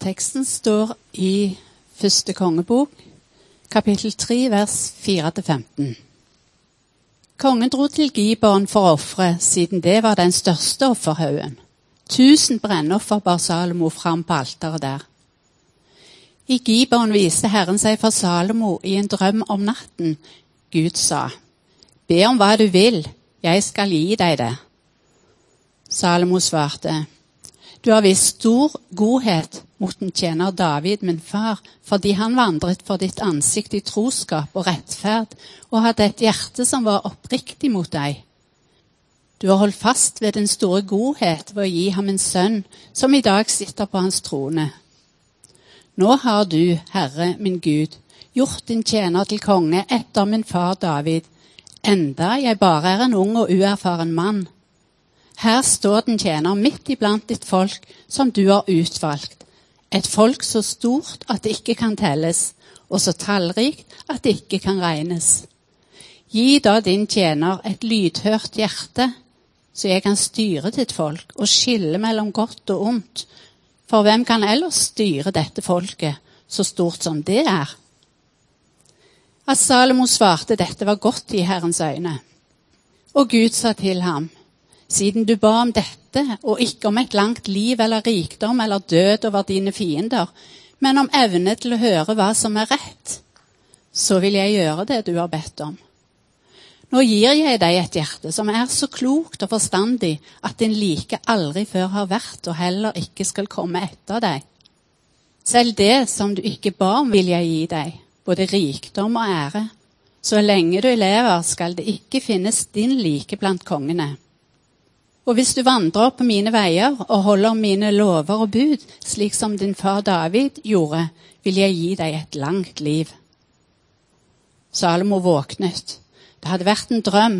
Teksten står i første kongebok, kapittel 3, vers 4-15. Kongen dro til Gibon for å ofre, siden det var den største offerhaugen. Tusen brennoffer bar Salomo fram på alteret der. I Gibon viste Herren seg for Salomo i en drøm om natten. Gud sa, Be om hva du vil, jeg skal gi deg det. Salomo svarte, Du har vist stor godhet mot en tjener David, min far, fordi han vandret for ditt ansikt i troskap og rettferd og hadde et hjerte som var oppriktig mot deg. Du har holdt fast ved den store godhet ved å gi ham en sønn, som i dag sitter på hans trone. Nå har du, Herre min Gud, gjort din tjener til konge etter min far David, enda jeg bare er en ung og uerfaren mann. Her står den tjener midt iblant ditt folk, som du har utvalgt. Et folk så stort at det ikke kan telles, og så tallrikt at det ikke kan regnes. Gi da din tjener et lydhørt hjerte, så jeg kan styre ditt folk og skille mellom godt og ondt. For hvem kan ellers styre dette folket, så stort som det er? At Salomo svarte dette var godt i Herrens øyne. Og Gud sa til ham, siden du ba om dette, og ikke om et langt liv eller rikdom eller død over dine fiender, men om evne til å høre hva som er rett, så vil jeg gjøre det du har bedt om. Nå gir jeg deg et hjerte som er så klokt og forstandig at din like aldri før har vært og heller ikke skal komme etter deg. Selv det som du ikke ba om, vil jeg gi deg, både rikdom og ære. Så lenge du lever, skal det ikke finnes din like blant kongene. Og hvis du vandrer på mine veier og holder mine lover og bud, slik som din far David gjorde, vil jeg gi deg et langt liv. Salomo våknet. Det hadde vært en drøm.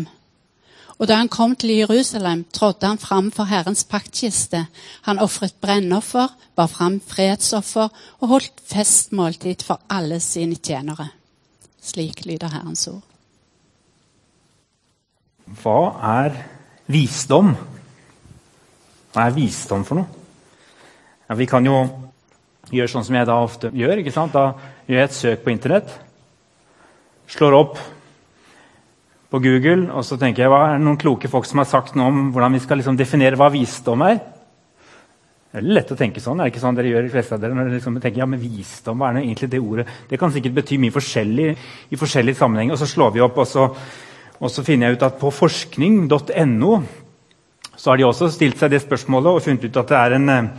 Og da han kom til Jerusalem, trådte han fram for Herrens paktkiste. Han ofret brennoffer, bar fram fredsoffer og holdt festmåltid for alle sine tjenere. Slik lyder Herrens ord. Hva er visdom? Hva er visdom for noe? Ja, vi kan jo gjøre sånn som jeg da ofte gjør. ikke sant? Da gjør jeg et søk på Internett. Slår opp på Google, og så tenker jeg hva er det noen kloke folk som har sagt noe om hvordan vi skal liksom definere hva visdom er. Det er lett å tenke sånn. er det ikke sånn dere gjør de fleste av dere, når dere liksom tenker, ja, men visdom, hva er det egentlig det ordet? Det kan sikkert bety mye forskjellig i forskjellige sammenhenger. Og så slår vi opp, og så, og så finner jeg ut at på forskning.no så har de også stilt seg det spørsmålet og funnet ut at det er, en, eh,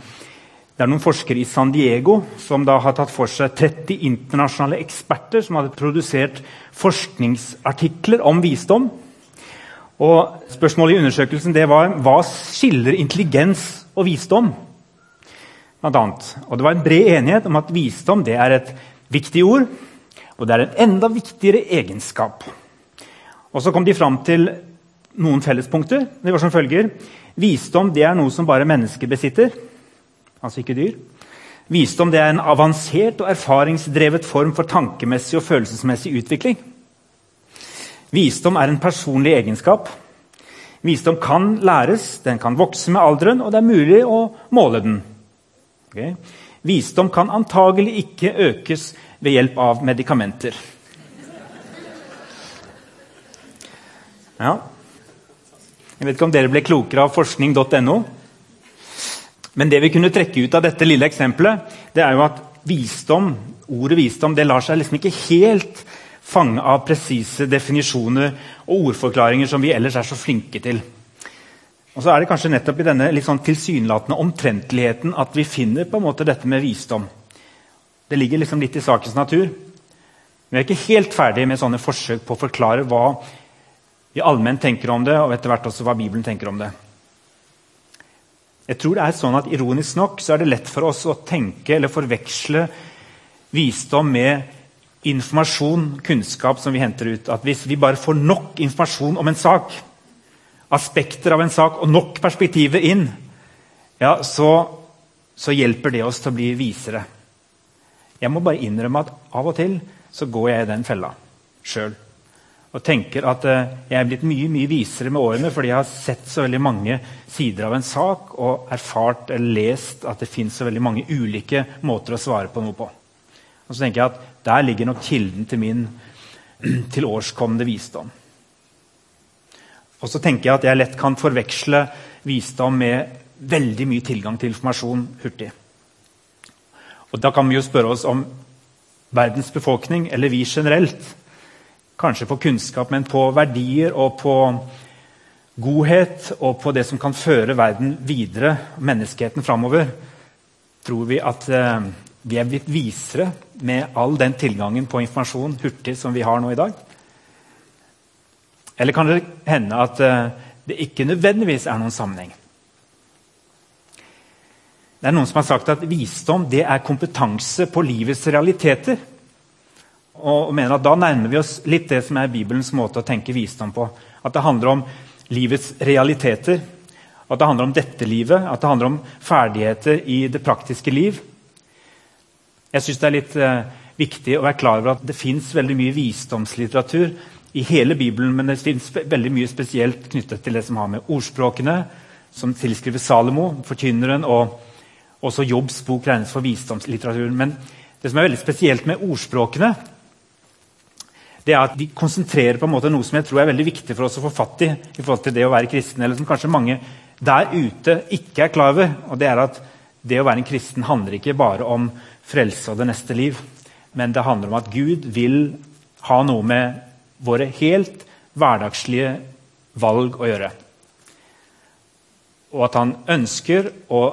det er noen forskere i San Diego som da har tatt for seg 30 internasjonale eksperter som hadde produsert forskningsartikler om visdom. Og Spørsmålet i undersøkelsen det var hva skiller intelligens og visdom. Annet. Og Det var en bred enighet om at visdom det er et viktig ord, og det er en enda viktigere egenskap. Og Så kom de fram til noen fellespunkter. Det var som følger. Visdom det er noe som bare mennesker besitter, altså ikke dyr. Visdom det er en avansert og erfaringsdrevet form for tankemessig og følelsesmessig utvikling. Visdom er en personlig egenskap. Visdom kan læres, den kan vokse med alderen, og det er mulig å måle den. Okay. Visdom kan antagelig ikke økes ved hjelp av medikamenter. Ja, jeg vet ikke om dere ble klokere av forskning.no. Men det vi kunne trekke ut av dette lille eksempelet, det er jo at visdom, ordet visdom det lar seg liksom ikke helt fange av presise definisjoner og ordforklaringer som vi ellers er så flinke til. Og så er det kanskje nettopp i denne litt sånn tilsynelatende omtrentligheten at vi finner på en måte dette med visdom. Det ligger liksom litt i sakens natur. Vi er ikke helt ferdig med sånne forsøk på å forklare hva vi allment tenker om det, og etter hvert også hva Bibelen tenker om det. Jeg tror det er sånn at Ironisk nok så er det lett for oss å tenke eller forveksle visdom med informasjon, kunnskap som vi henter ut. At Hvis vi bare får nok informasjon om en sak, aspekter av en sak og nok perspektiver inn, ja, så, så hjelper det oss til å bli visere. Jeg må bare innrømme at av og til så går jeg i den fella sjøl. Og tenker at eh, jeg er blitt mye mye visere med årene fordi jeg har sett så veldig mange sider av en sak og erfart eller lest at det fins så veldig mange ulike måter å svare på noe på. Og så tenker jeg at Der ligger nok kilden til min tilårskomne visdom. Og så tenker jeg at jeg lett kan forveksle visdom med veldig mye tilgang til informasjon hurtig. Og Da kan vi jo spørre oss om verdens befolkning, eller vi generelt, kanskje på kunnskap, men på verdier og på godhet og på det som kan føre verden videre, menneskeheten framover, tror vi at eh, vi er blitt visere med all den tilgangen på informasjon hurtig som vi har nå i dag? Eller kan det hende at eh, det ikke nødvendigvis er noen sammenheng? Det er Noen som har sagt at visdom det er kompetanse på livets realiteter og mener at Da nærmer vi oss litt det som er Bibelens måte å tenke visdom på. At det handler om livets realiteter, at det handler om dette livet, at det handler om ferdigheter i det praktiske liv. Jeg syns det er litt eh, viktig å være klar over at det fins veldig mye visdomslitteratur i hele Bibelen, men det fins veldig mye spesielt knyttet til det som har med ordspråkene, som tilskriver Salomo, forkynneren, og også Jobbs bok regnes for visdomslitteraturen. Men det som er veldig spesielt med ordspråkene, det er at de konsentrerer på en måte noe som jeg tror er veldig viktig for oss å få fatt i. i forhold til det å være kristen, eller som kanskje mange der ute ikke er klar over. og det er at det å være en kristen handler ikke bare om frelse og det neste liv. Men det handler om at Gud vil ha noe med våre helt hverdagslige valg å gjøre. Og at han ønsker å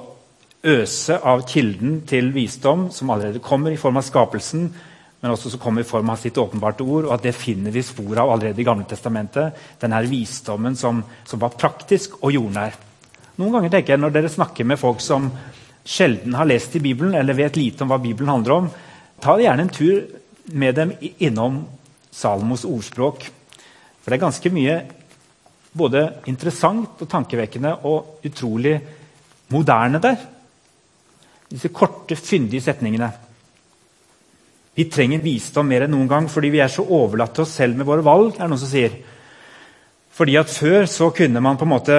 øse av kilden til visdom som allerede kommer i form av skapelsen, men også som kommer i form av sitt åpenbarte ord, og at det finner vi spor av allerede i Gamle testamentet. Denne visdommen som, som, var praktisk og jordnær. Noen ganger tenker jeg Når dere snakker med folk som sjelden har lest i Bibelen, eller vet lite om hva Bibelen handler om, ta gjerne en tur med dem innom Salomos ordspråk. For det er ganske mye både interessant og tankevekkende og utrolig moderne der. Disse korte, fyndige setningene. Vi trenger visdom mer enn noen gang fordi vi er så overlatt til oss selv med våre valg. er det noen som sier. Fordi at Før så kunne man på en måte,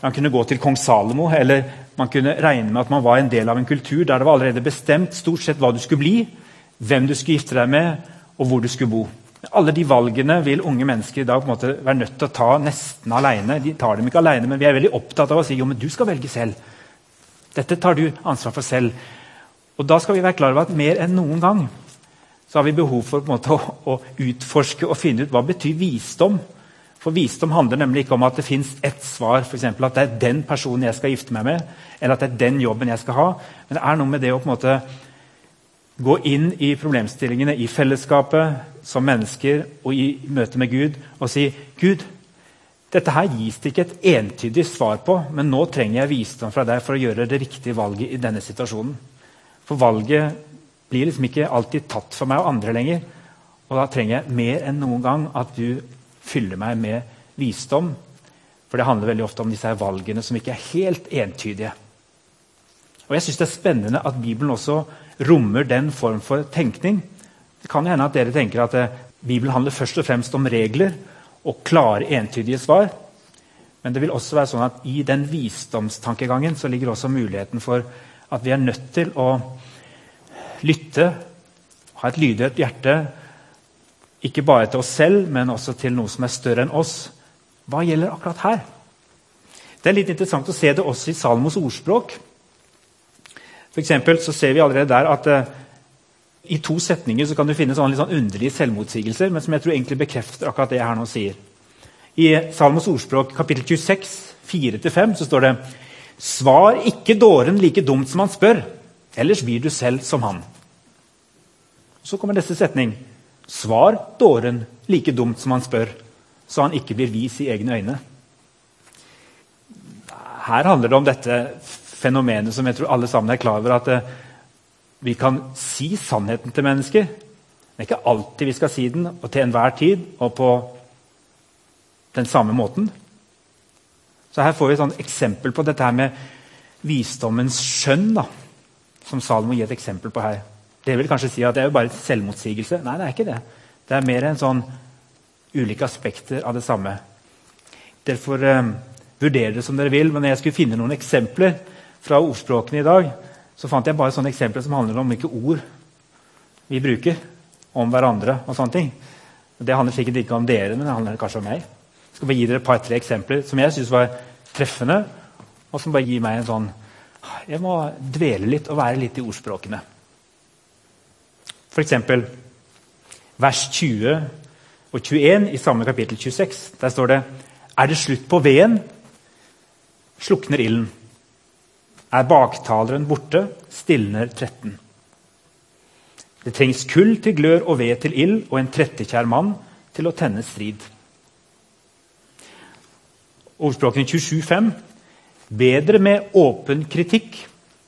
man kunne gå til kong Salomo eller man kunne regne med at man var en del av en kultur der det var allerede bestemt stort sett hva du skulle bli, hvem du skulle gifte deg med, og hvor du skulle bo. Alle de valgene vil unge mennesker i dag på en måte være nødt til å ta nesten alene. De tar dem ikke alene, men vi er veldig opptatt av å si jo, men du skal velge selv. Dette tar du ansvar for selv. Og Da skal vi være klar over at mer enn noen gang så har vi behov for måte, å, å, utforske og finne ut hva betyr visdom. For visdom handler nemlig ikke om at det fins ett svar, f.eks. at det er den personen jeg skal gifte meg med, eller at det er den jobben jeg skal ha. Men det er noe med det å på en måte gå inn i problemstillingene i fellesskapet som mennesker og i møte med Gud og si Gud, dette her gis det ikke et entydig svar på, men nå trenger jeg visdom fra deg for å gjøre det riktige valget i denne situasjonen. For valget blir liksom ikke alltid tatt for meg og andre lenger. Og da trenger jeg mer enn noen gang at du fyller meg med visdom. For det handler veldig ofte om disse valgene som ikke er helt entydige. Og jeg synes Det er spennende at Bibelen også rommer den form for tenkning. Det kan hende at dere tenker at eh, Bibelen handler først og fremst om regler og klare, entydige svar. Men det vil også være sånn at i den visdomstankegangen så ligger også muligheten for at vi er nødt til å lytte, ha et lydhørt hjerte, ikke bare til oss selv, men også til noe som er større enn oss. Hva gjelder akkurat her? Det er litt interessant å se det også i Salmos ordspråk. For så ser vi allerede der at uh, i to setninger kan du finne sånne, sånn underlige selvmotsigelser, men som jeg tror egentlig bekrefter akkurat det jeg her nå sier. I Salmos ordspråk kapittel 26, 4-5, så står det Svar ikke dåren like dumt som han spør, ellers blir du selv som han. Så kommer neste setning. Svar dåren like dumt som han spør, så han ikke blir vis i egne øyne. Her handler det om dette fenomenet som jeg tror alle sammen er klar over. At eh, vi kan si sannheten til mennesker. Det er ikke alltid vi skal si den, og til enhver tid og på den samme måten. Så Her får vi et eksempel på dette her med visdommens skjønn, da, som Salomo gir et eksempel på her. Det vil kanskje si at det er jo bare selvmotsigelse. Nei, det er ikke det. Det er mer en sånn ulike aspekter av det samme. Dere får eh, vurdere det som dere vil, men når jeg skulle finne noen eksempler fra ordspråkene i dag, så fant jeg bare sånne eksempler som handler om hvilke ord vi bruker om hverandre. og sånne ting. Det handler sikkert ikke om dere, men det handler kanskje om meg. Jeg skal bare gi dere et par-tre eksempler som jeg syns var treffende, og som bare gir meg en sånn Jeg må dvele litt og være litt i ordspråkene. F.eks. vers 20 og 21 i samme kapittel 26. Der står det Er det slutt på veden, slukner ilden. Er baktaleren borte, stilner 13. Det trengs kull til glør og ved til ild og en trettekjær mann til å tenne strid. Ordspråkene 27,5.: Bedre med åpen kritikk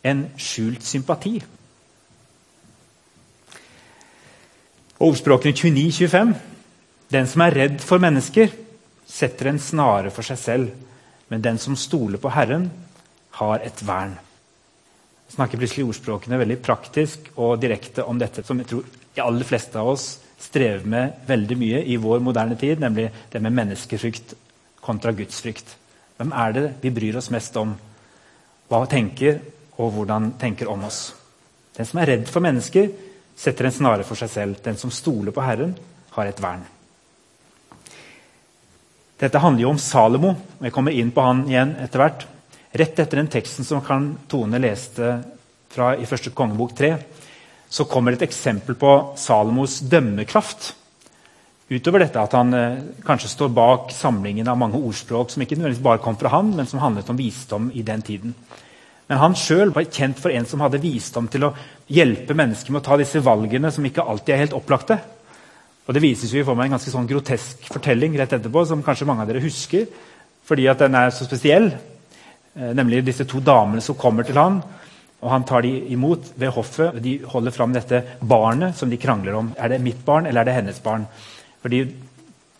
enn skjult sympati. Ordspråkene 25. Den som er redd for mennesker, setter en snare for seg selv, men den som stoler på Herren, har et vern. Jeg snakker plutselig ordspråkene veldig praktisk og direkte om dette som jeg tror de aller fleste av oss strever med veldig mye i vår moderne tid, nemlig det med menneskefrykt kontra gudsfrykt. Hvem er det vi bryr oss mest om? Hva tenker og hvordan tenker om oss? Den som er redd for mennesker, setter en snare for seg selv. Den som stoler på Herren, har et vern. Dette handler jo om Salomo. og Jeg kommer inn på han igjen etter hvert. Rett etter den teksten som Tone leste fra i første kongebok 3, så kommer et eksempel på Salomos dømmekraft. Utover dette at han eh, kanskje står bak samlingen av mange ordspråk som ikke bare kom fra han, men som handlet om visdom i den tiden. Men han sjøl var kjent for en som hadde visdom til å hjelpe mennesker med å ta disse valgene som ikke alltid er helt opplagte. Og Det vises jo i form av en ganske sånn grotesk fortelling rett etterpå, som kanskje mange av dere husker, fordi at den er så spesiell. Eh, nemlig disse to damene som kommer til han, og Han tar de imot ved hoffet. De holder fram dette barnet som de krangler om. Er det mitt barn eller er det hennes barn? Fordi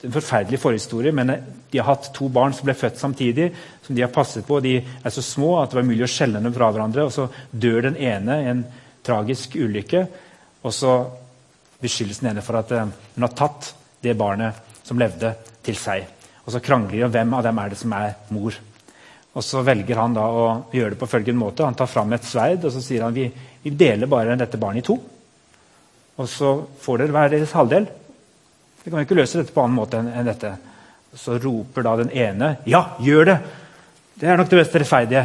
en forferdelig forhistorie, men De har hatt to barn som ble født samtidig, som de har passet på. De er så små at det var mulig å skjelne dem fra hverandre. og Så dør den ene i en tragisk ulykke. Og så beskyldes den ene for at eh, hun har tatt det barnet som levde, til seg. Og så krangler de om hvem av dem er det som er mor. Og Så velger han da å gjøre det på følgende måte. Han tar fram et sverd og så sier han, vi, vi deler bare dette barnet i to. Og så får dere hver deres halvdel. Vi kan jo ikke løse dette på annen måte enn, dette. Så roper da den ene ja, gjør det! Det er nok det mest rettferdige.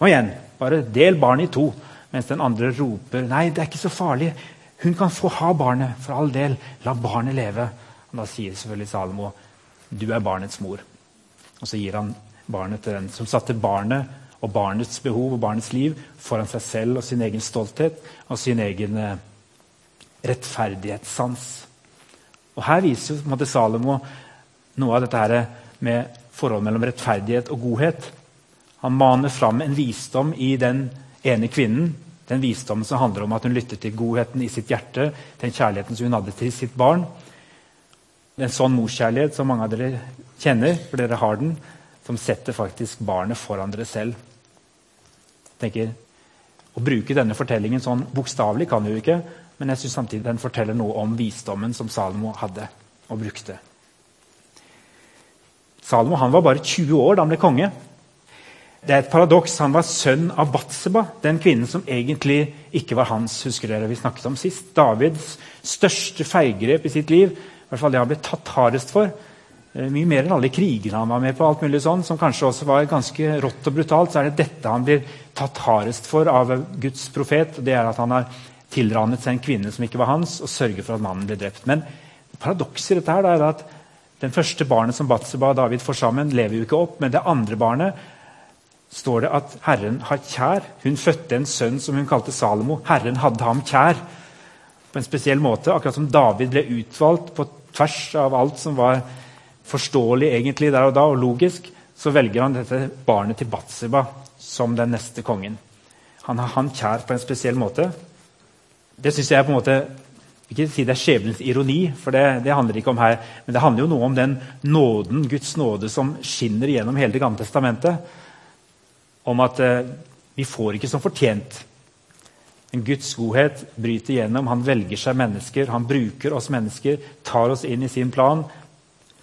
Og igjen, bare del barnet i to. Mens den andre roper nei, det er ikke så farlig. Hun kan få ha barnet, for all del. La barnet leve. Og da sier selvfølgelig Salomo du er barnets mor. Og så gir han barnet til den som satte barnet og barnets behov og barnets liv foran seg selv og sin egen stolthet og sin egen eh, rettferdighetssans. Og Her viser jo måte, Salomo noe av dette her med forholdet mellom rettferdighet og godhet. Han maner fram en visdom i den ene kvinnen. Den visdommen som handler om at hun lytter til godheten i sitt hjerte, den kjærligheten som hun hadde til sitt barn. En sånn morskjærlighet som mange av dere kjenner, for dere har den, som setter faktisk barnet foran dere selv. tenker, Å bruke denne fortellingen sånn bokstavelig kan vi jo ikke, men jeg synes samtidig den forteller noe om visdommen som Salomo hadde og brukte. Salomo han var bare 20 år da han ble konge. Det er et paradoks. Han var sønn av Batseba, den kvinnen som egentlig ikke var hans. husker dere vi snakket om sist. Davids største feilgrep i sitt liv, i hvert fall det han ble tatt hardest for, Eh, mye mer enn alle krigene han var med på, alt mulig sånn, som kanskje også var ganske rått og brutalt, så er det dette han blir tatt hardest for av Guds profet. det er at han har tilranet seg en kvinne som ikke var hans, og sørget for at mannen ble drept. Men paradokset i dette her er at den første barnet som Batseba og David får sammen, lever jo ikke opp. Men det andre barnet står det at Herren har kjær. Hun fødte en sønn som hun kalte Salomo. Herren hadde ham kjær. På en spesiell måte, akkurat som David ble utvalgt på tvers av alt som var forståelig egentlig der og da, og logisk, så velger han dette barnet til Batseba som den neste kongen. Han har han kjær på en spesiell måte. Det syns jeg på en måte ikke si det er skjebnens ironi, for det, det, handler ikke om her, men det handler jo noe om den nåden, Guds nåde som skinner gjennom hele Det gamle testamentet. Om at eh, vi får ikke som fortjent. En Guds godhet bryter gjennom. Han velger seg mennesker, han bruker oss mennesker, tar oss inn i sin plan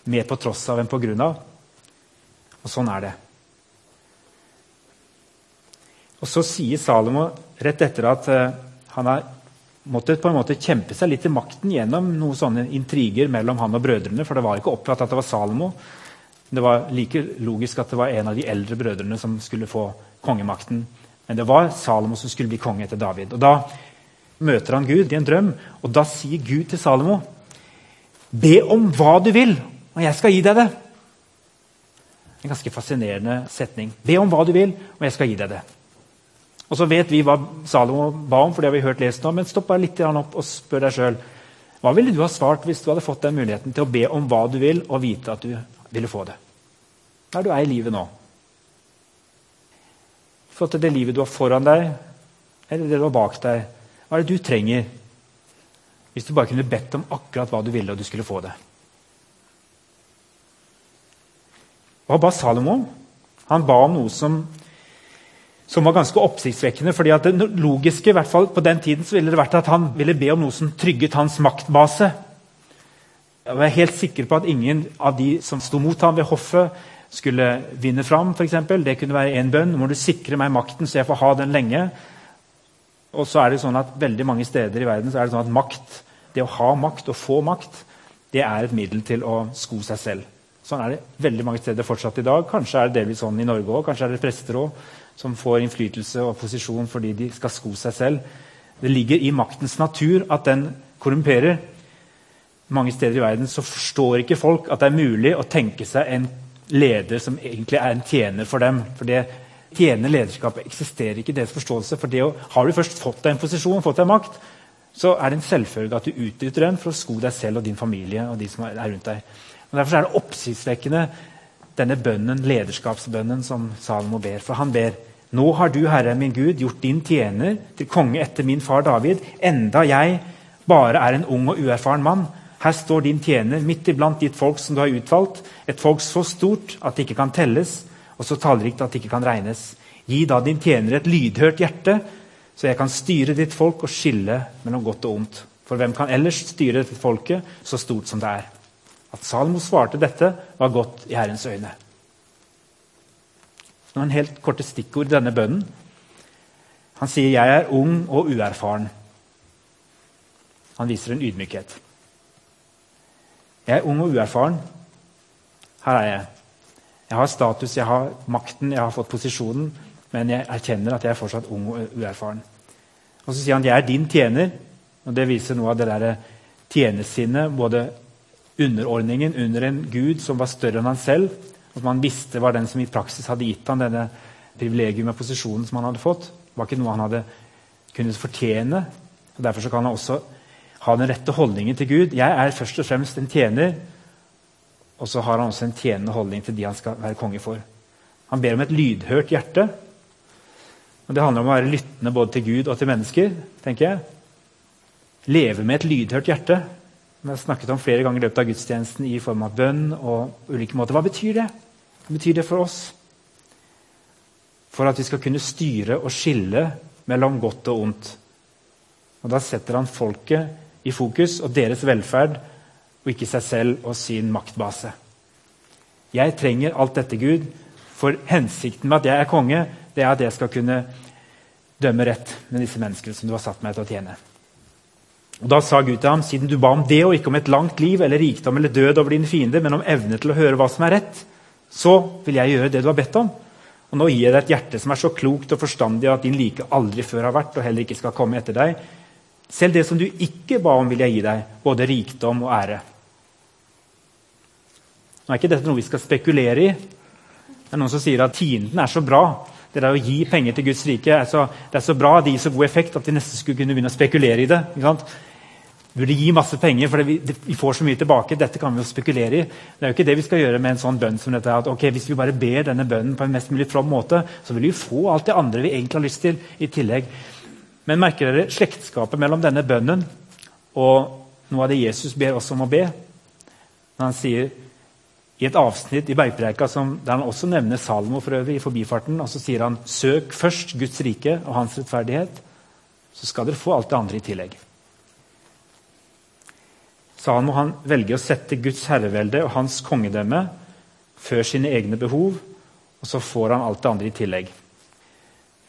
Mer på tross av enn på grunn av. Og sånn er det. Og så sier Salomo rett etter at eh, han har måttet på en måte kjempe seg litt til makten gjennom noen sånne intriger mellom han og brødrene. For det var ikke opptatt at det var Salomo. Det var like logisk at det var en av de eldre brødrene som skulle få kongemakten. Men det var Salomo som skulle bli konge etter David. Og Da møter han Gud i en drøm, og da sier Gud til Salomo Be om hva du vil, og jeg skal gi deg det. En ganske fascinerende setning. Be om hva du vil, og jeg skal gi deg det. Og så vet vi hva Salomo ba om, for det har vi hørt lest nå, men stopp bare litt opp og spør deg sjøl. Hva ville du ha svart hvis du hadde fått den muligheten til å be om hva du vil, og vite at du ville få det? Der er du er i livet nå? For at det livet du har foran deg, eller det du har bak deg. Hva er det du trenger hvis du bare kunne bedt om akkurat hva du ville, og du skulle få det? Hva ba Salomo om? Han ba om noe som som var ganske oppsiktsvekkende. fordi at Det logiske i hvert fall på den tiden så ville det vært at han ville be om noe som trygget hans maktbase. Jeg var helt sikker på at ingen av de som sto mot ham ved hoffet, skulle vinne fram. For eksempel. det kunne være én bønn. Nå Må du sikre meg makten, så jeg får ha den lenge. Og så er det sånn at Veldig mange steder i verden så er det sånn at makt, det å ha makt og få makt det er et middel til å sko seg selv. Sånn er det veldig mange steder fortsatt i dag. Kanskje er det delvis sånn i Norge òg. Kanskje er det prester òg som får innflytelse og posisjon fordi de skal sko seg selv. Det ligger i maktens natur at den korrumperer. Mange steder i verden så forstår ikke folk at det er mulig å tenke seg en leder som egentlig er en tjener for dem. For det tjenende lederskapet eksisterer ikke i deres forståelse. For å, har du først fått deg en posisjon, fått deg makt, så er det en selvfølge at du utnytter den for å sko deg selv og din familie. og de som er rundt deg. Og Derfor er det oppsiktsvekkende denne bønnen, lederskapsbønnen som Salomo ber. For han ber nå har du, Herre min Gud, gjort din tjener til konge etter min far David, enda jeg bare er en ung og uerfaren mann. Her står din tjener midt iblant ditt folk som du har utvalgt, et folk så stort at det ikke kan telles, og så tallrikt at det ikke kan regnes. Gi da din tjener et lydhørt hjerte, så jeg kan styre ditt folk og skille mellom godt og ondt. For hvem kan ellers styre dette folket så stort som det er? At Salomo svarte dette, var godt i Herrens øyne. Noen helt korte stikkord i denne bønnen. Han sier 'jeg er ung og uerfaren'. Han viser en ydmykhet. Jeg er ung og uerfaren. Her er jeg. Jeg har status, jeg har makten, jeg har fått posisjonen, men jeg erkjenner at jeg er fortsatt ung og uerfaren. Og Så sier han 'jeg er din tjener', og det viser noe av det der tjenersinnet, både underordningen under en gud som var større enn han selv, at man visste var den som i praksis hadde gitt ham denne privilegium og posisjonen som han hadde fått. Var ikke noe han hadde kunnet fortjene. og Derfor kan han også ha den rette holdningen til Gud. Jeg er først og fremst en tjener, og så har han også en tjenende holdning til de han skal være konge for. Han ber om et lydhørt hjerte. Og Det handler om å være lyttende både til Gud og til mennesker. tenker jeg. Leve med et lydhørt hjerte. Vi har snakket om flere ganger i løpet av gudstjenesten i form av bønn. og ulike måter. Hva betyr det? Hva betyr det for oss? For at vi skal kunne styre og skille mellom godt og ondt. Og Da setter han folket i fokus og deres velferd, og ikke seg selv og sin maktbase. Jeg trenger alt dette, Gud, for hensikten med at jeg er konge, det er at jeg skal kunne dømme rett med disse menneskene som du har satt meg til å tjene. Og Da sa Gud til ham, siden du ba om det og ikke om et langt liv eller rikdom eller død over dine fiender, men om evne til å høre hva som er rett, så vil jeg gjøre det du har bedt om. Og nå gir jeg deg et hjerte som er så klokt og forstandig at din like aldri før har vært og heller ikke skal komme etter deg. Selv det som du ikke ba om, vil jeg gi deg, både rikdom og ære. Nå er ikke dette noe vi skal spekulere i. Det er noen som sier at tienden er så bra. Det der å gi penger til Guds rike er så, det er så bra, det gir så god effekt at de nesten skulle kunne begynne å spekulere i det. Burde gi masse penger, for vi, vi, får så mye tilbake. Dette kan vi jo spekulere i. Det er jo ikke det vi skal gjøre med en sånn bønn som dette. at ok, Hvis vi bare ber denne bønnen på en mest mulig from måte, så vil vi få alt det andre vi egentlig har lyst til i tillegg. Men merker dere slektskapet mellom denne bønnen og noe av det Jesus ber oss om å be? Når han sier i et avsnitt i Bergpreika der han også nevner Salmo for øvrig, i forbifarten, og så sier han søk først Guds rike og hans rettferdighet, så skal dere få alt det andre i tillegg. Salomo han velger å sette Guds herrevelde og hans kongedømme før sine egne behov, og så får han alt det andre i tillegg.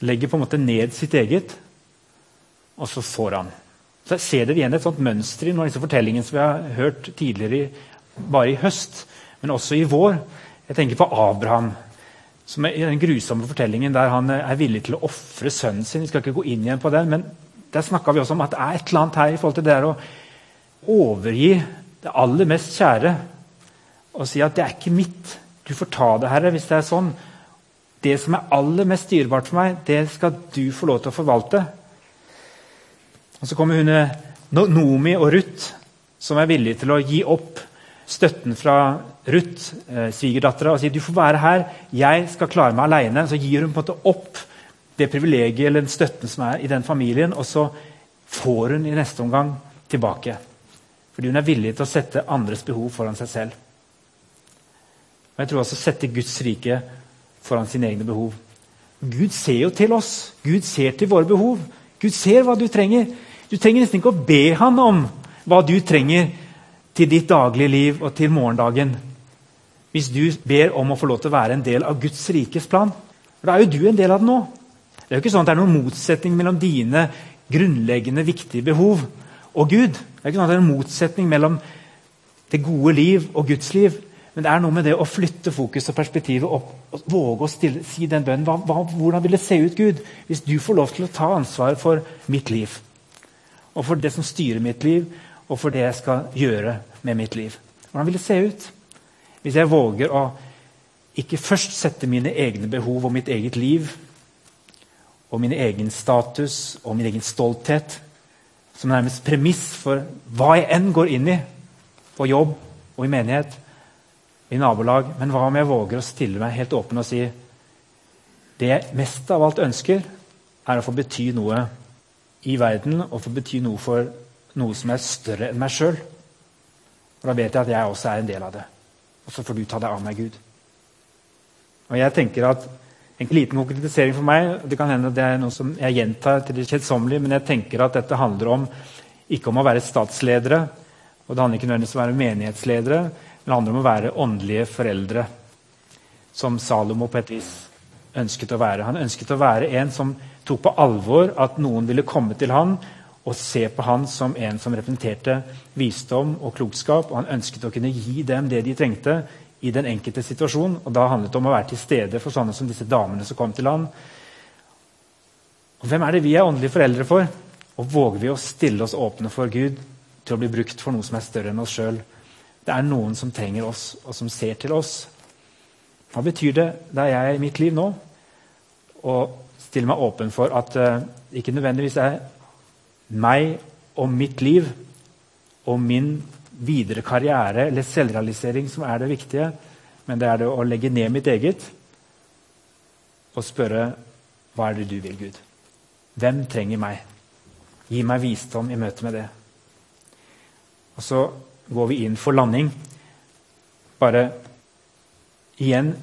Legger på en måte ned sitt eget, og så får han. Så Ser dere igjen et sånt mønster i noen av disse fortellingene som vi har hørt tidligere, bare i høst, men også i vår? Jeg tenker på Abraham, som er i den grusomme fortellingen der han er villig til å ofre sønnen sin. Vi skal ikke gå inn igjen på den, men Der snakka vi også om at det er et eller annet her i forhold til det der å overgi det aller mest kjære og si at 'det er ikke mitt'. Du får ta det, Herre, hvis det er sånn. Det som er aller mest dyrebart for meg, det skal du få lov til å forvalte. Og Så kommer hun Nomi og Ruth, som er villige til å gi opp støtten fra Ruth, eh, svigerdattera, og sier du får være her, jeg skal klare meg aleine. Så gir hun på en måte opp det privilegiet eller den støtten som er i den familien, og så får hun i neste omgang tilbake. Fordi hun er villig til å sette andres behov foran seg selv. Og jeg tror også sette Guds rike foran sine egne behov. Gud ser jo til oss. Gud ser til våre behov. Gud ser hva du trenger. Du trenger nesten ikke å be han om hva du trenger til ditt daglige liv og til morgendagen. Hvis du ber om å få lov til å være en del av Guds rikes plan. Da er jo du en del av det nå. Det er jo ikke sånn at det er noen motsetning mellom dine grunnleggende, viktige behov og Gud. Det er ikke noe at det er en motsetning mellom det gode liv og Guds liv. Men det er noe med det å flytte fokus og perspektivet opp og våge å stille, si den bønnen. Hva, hva, hvordan vil det se ut, Gud, hvis du får lov til å ta ansvar for mitt liv? og for det som styrer mitt liv, og for det jeg skal gjøre med mitt liv. Hvordan vil det se ut hvis jeg våger å ikke først sette mine egne behov og mitt eget liv og min egen status og min egen stolthet som nærmest premiss for hva jeg enn går inn i på jobb og i menighet, i nabolag. Men hva om jeg våger å stille meg helt åpen og si det jeg mest av alt ønsker, er å få bety noe i verden og få bety noe for noe som er større enn meg sjøl. Da vet jeg at jeg også er en del av det. Og så får du ta deg av meg, Gud. Og jeg tenker at En liten konkretisering for meg det kan hende det er noe som jeg gjentar til det kjedsommelige, men jeg tenker at dette handler om ikke om å være statsledere, og det handler ikke nødvendigvis om å være menighetsledere, men det handler om å være åndelige foreldre, som Salomo på et vis ønsket å være. Han ønsket å være en som tok på alvor at noen ville komme til han og se på han som en som representerte visdom og klokskap. og Han ønsket å kunne gi dem det de trengte i den enkelte situasjon. og Da handlet det om å være til stede for sånne som disse damene som kom til land. Og Hvem er det vi er åndelige foreldre for? Og våger vi å stille oss åpne for Gud til å bli brukt for noe som er større enn oss sjøl? Det er noen som trenger oss, og som ser til oss. Hva betyr det der jeg er i mitt liv nå? Og stille meg åpen for at uh, ikke nødvendigvis er meg og mitt liv og min videre karriere eller selvrealisering som er det viktige, men det er det å legge ned mitt eget og spørre hva er det du vil, Gud? Hvem trenger meg? Gi meg visdom i møte med det. Og så går vi inn for landing. Bare igjen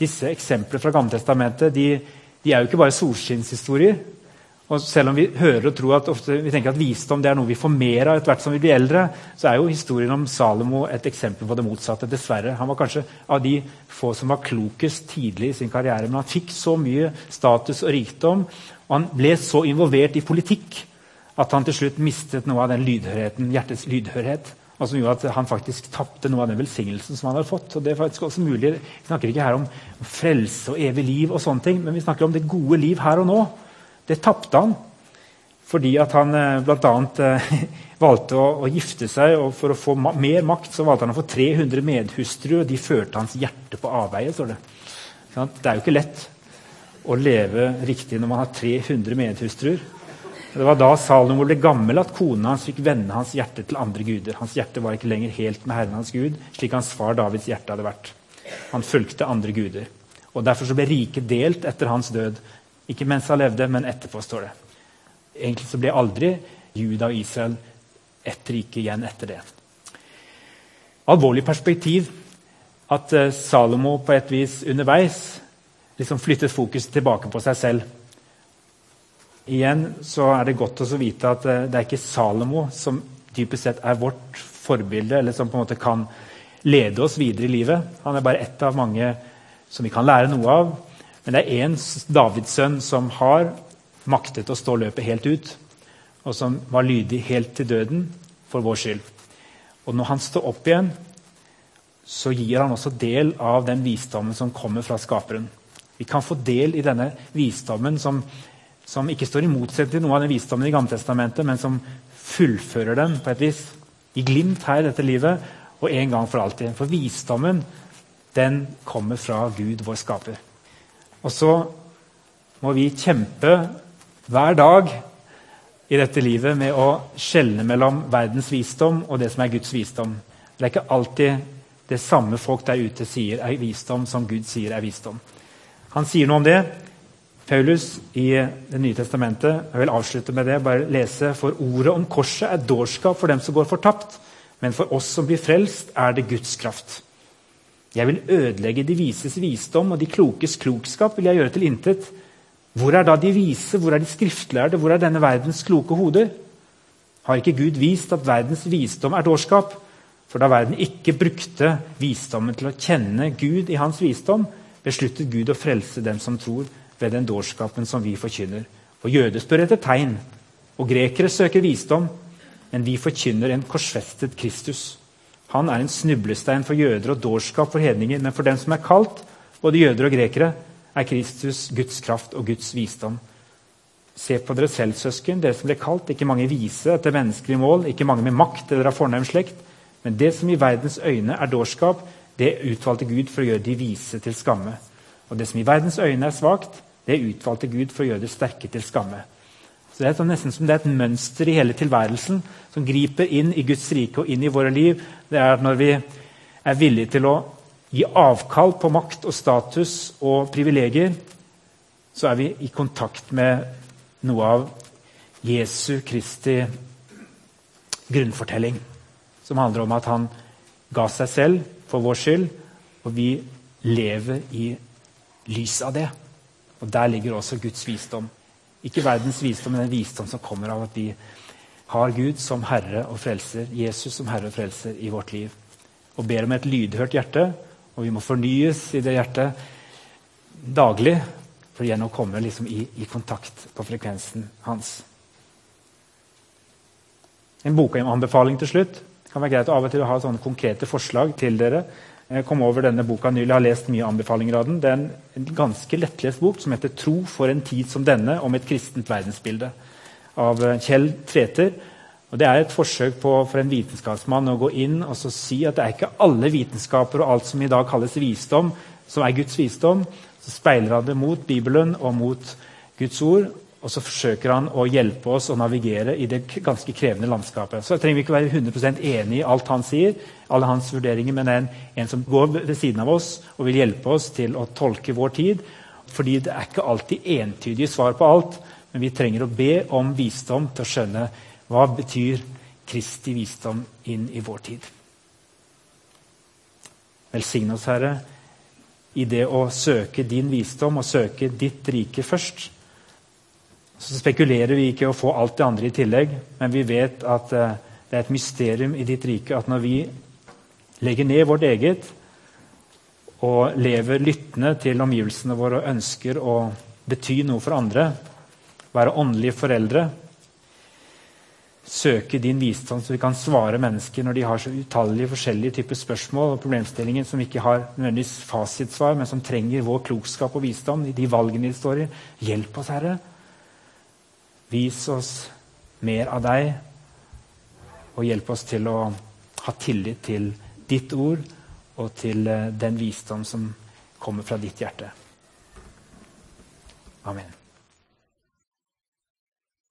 Disse eksemplene fra Gammeltestamentet de, de er jo ikke bare solskinnshistorier. Og selv om vi hører og tror at vi tenker at visdom er noe vi får mer av etter hvert som vi blir eldre, så er jo historien om Salomo et eksempel på det motsatte. dessverre. Han var kanskje av de få som var klokest tidlig i sin karriere. Men han fikk så mye status og rikdom, og han ble så involvert i politikk at han til slutt mistet noe av den lydhørheten, hjertets lydhørhet og som gjorde at han faktisk tapte noe av den velsignelsen som han hadde fått. Og det er faktisk også mulig. Vi snakker ikke her om frelse og evig liv, og sånne ting, men vi snakker om det gode liv her og nå. Det tapte han fordi at han eh, bl.a. Eh, valgte å, å, gifte seg. og For å få ma mer makt så valgte han å få 300 medhustruer, og de førte hans hjerte på avveie. Det Det er jo ikke lett å leve riktig når man har 300 medhustruer. Det var da Salomo ble gammel at kona hans fikk vende hans hjerte til andre guder. Hans hjerte var ikke lenger helt med Herren hans Gud, slik hans far Davids hjerte hadde vært. Han fulgte andre guder. Og Derfor ble riket delt etter hans død. Ikke mens han levde, men etterpå, står det. Egentlig så ble aldri Juda og Israel ett rike igjen etter det. Alvorlig perspektiv at eh, Salomo på et vis underveis liksom flyttet fokus tilbake på seg selv igjen så er det godt å vite at eh, det er ikke Salomo som typisk sett er vårt forbilde, eller som på en måte kan lede oss videre i livet. Han er bare ett av mange som vi kan lære noe av. Men det er én Davids sønn som har maktet å stå løpet helt ut, og som var lydig helt til døden for vår skyld. Og når han står opp igjen, så gir han også del av den visdommen som kommer fra Skaperen. Vi kan få del i denne visdommen som, som ikke står i motsetning til noe av den visdommen i Gammeltestamentet, men som fullfører den på et vis. I glimt her i dette livet, og en gang for alltid. For visdommen, den kommer fra Gud, vår skaper. Og så må vi kjempe hver dag i dette livet med å skjelne mellom verdens visdom og det som er Guds visdom. Det er ikke alltid det samme folk der ute sier er visdom, som Gud sier er visdom. Han sier noe om det. Paulus i Det nye testamentet. Jeg vil avslutte med det. bare lese, For ordet om korset er dårskap for dem som går fortapt. Men for oss som blir frelst, er det Guds kraft. Jeg vil ødelegge de vises visdom, og de klokes klokskap vil jeg gjøre til intet. Hvor er da de vise, hvor er de skriftlærde, hvor er denne verdens kloke hoder? Har ikke Gud vist at verdens visdom er dårskap? For da verden ikke brukte visdommen til å kjenne Gud i hans visdom, besluttet Gud å frelse dem som tror, ved den dårskapen som vi forkynner. For jøder spør etter tegn, og grekere søker visdom, men vi forkynner en korsfestet Kristus. Han er en snublestein for jøder og dårskap for hedninger, men for dem som er kalt, både jøder og grekere, er Kristus Guds kraft og Guds visdom. Se på dere selv, søsken, dere som ble kalt, ikke mange vise etter menneskelige mål, ikke mange med makt eller av fornem slekt, men det som i verdens øyne er dårskap, det utvalgte Gud for å gjøre de vise til skamme. Og det som i verdens øyne er svakt, det utvalgte Gud for å gjøre det sterke til skamme. Så Det er sånn nesten som det er et mønster i hele tilværelsen som griper inn i Guds rike og inn i våre liv. Det er at når vi er villige til å gi avkall på makt og status og privilegier, så er vi i kontakt med noe av Jesu Kristi grunnfortelling. Som handler om at han ga seg selv for vår skyld, og vi lever i lys av det. Og Der ligger også Guds visdom. Ikke verdens visdom, men den visdom som kommer av at vi har Gud som Herre og Frelser, Jesus som Herre og Frelser i vårt liv. Og ber om et lydhørt hjerte og vi må fornyes i det hjertet daglig for igjen å komme liksom i, i, kontakt på frekvensen hans. En bokanbefaling til slutt. Det kan være greit av og til å ha sånne konkrete forslag til dere. Jeg kom over denne boka nylig, har lest mye anbefalinger av den. Det er en, ganske lettlest bok som heter 'Tro for en tid som denne', om et kristent verdensbilde. Av eh, Kjell Tveter. Og Det er et forsøk på, for en vitenskapsmann å gå inn og si at det er ikke alle vitenskaper og alt som i dag kalles visdom, som er Guds visdom. Så speiler han det mot Bibelen og mot Guds ord. Og så forsøker han å hjelpe oss å navigere i det ganske krevende landskapet. Så trenger vi ikke være 100 enig i alt han sier, alle hans vurderinger, men en, en som går ved siden av oss og vil hjelpe oss til å tolke vår tid. Fordi det er ikke alltid entydige svar på alt, men vi trenger å be om visdom til å skjønne hva betyr Kristi visdom inn i vår tid? Velsigne oss, Herre, i det å søke din visdom og søke ditt rike først. Så spekulerer vi ikke å få alt det andre i tillegg, men vi vet at eh, det er et mysterium i ditt rike at når vi legger ned vårt eget og lever lyttende til omgivelsene våre og ønsker å bety noe for andre, være åndelige foreldre, søke din visdom, så vi kan svare mennesker når de har så utallige forskjellige typer spørsmål og problemstillinger som ikke har nødvendigvis fasitsvar, men som trenger vår klokskap og visdom i de valgene de står i. Hjelp oss, Herre. Vis oss mer av deg, og hjelp oss til å ha tillit til ditt ord og til eh, den visdom som kommer fra ditt hjerte. Amen.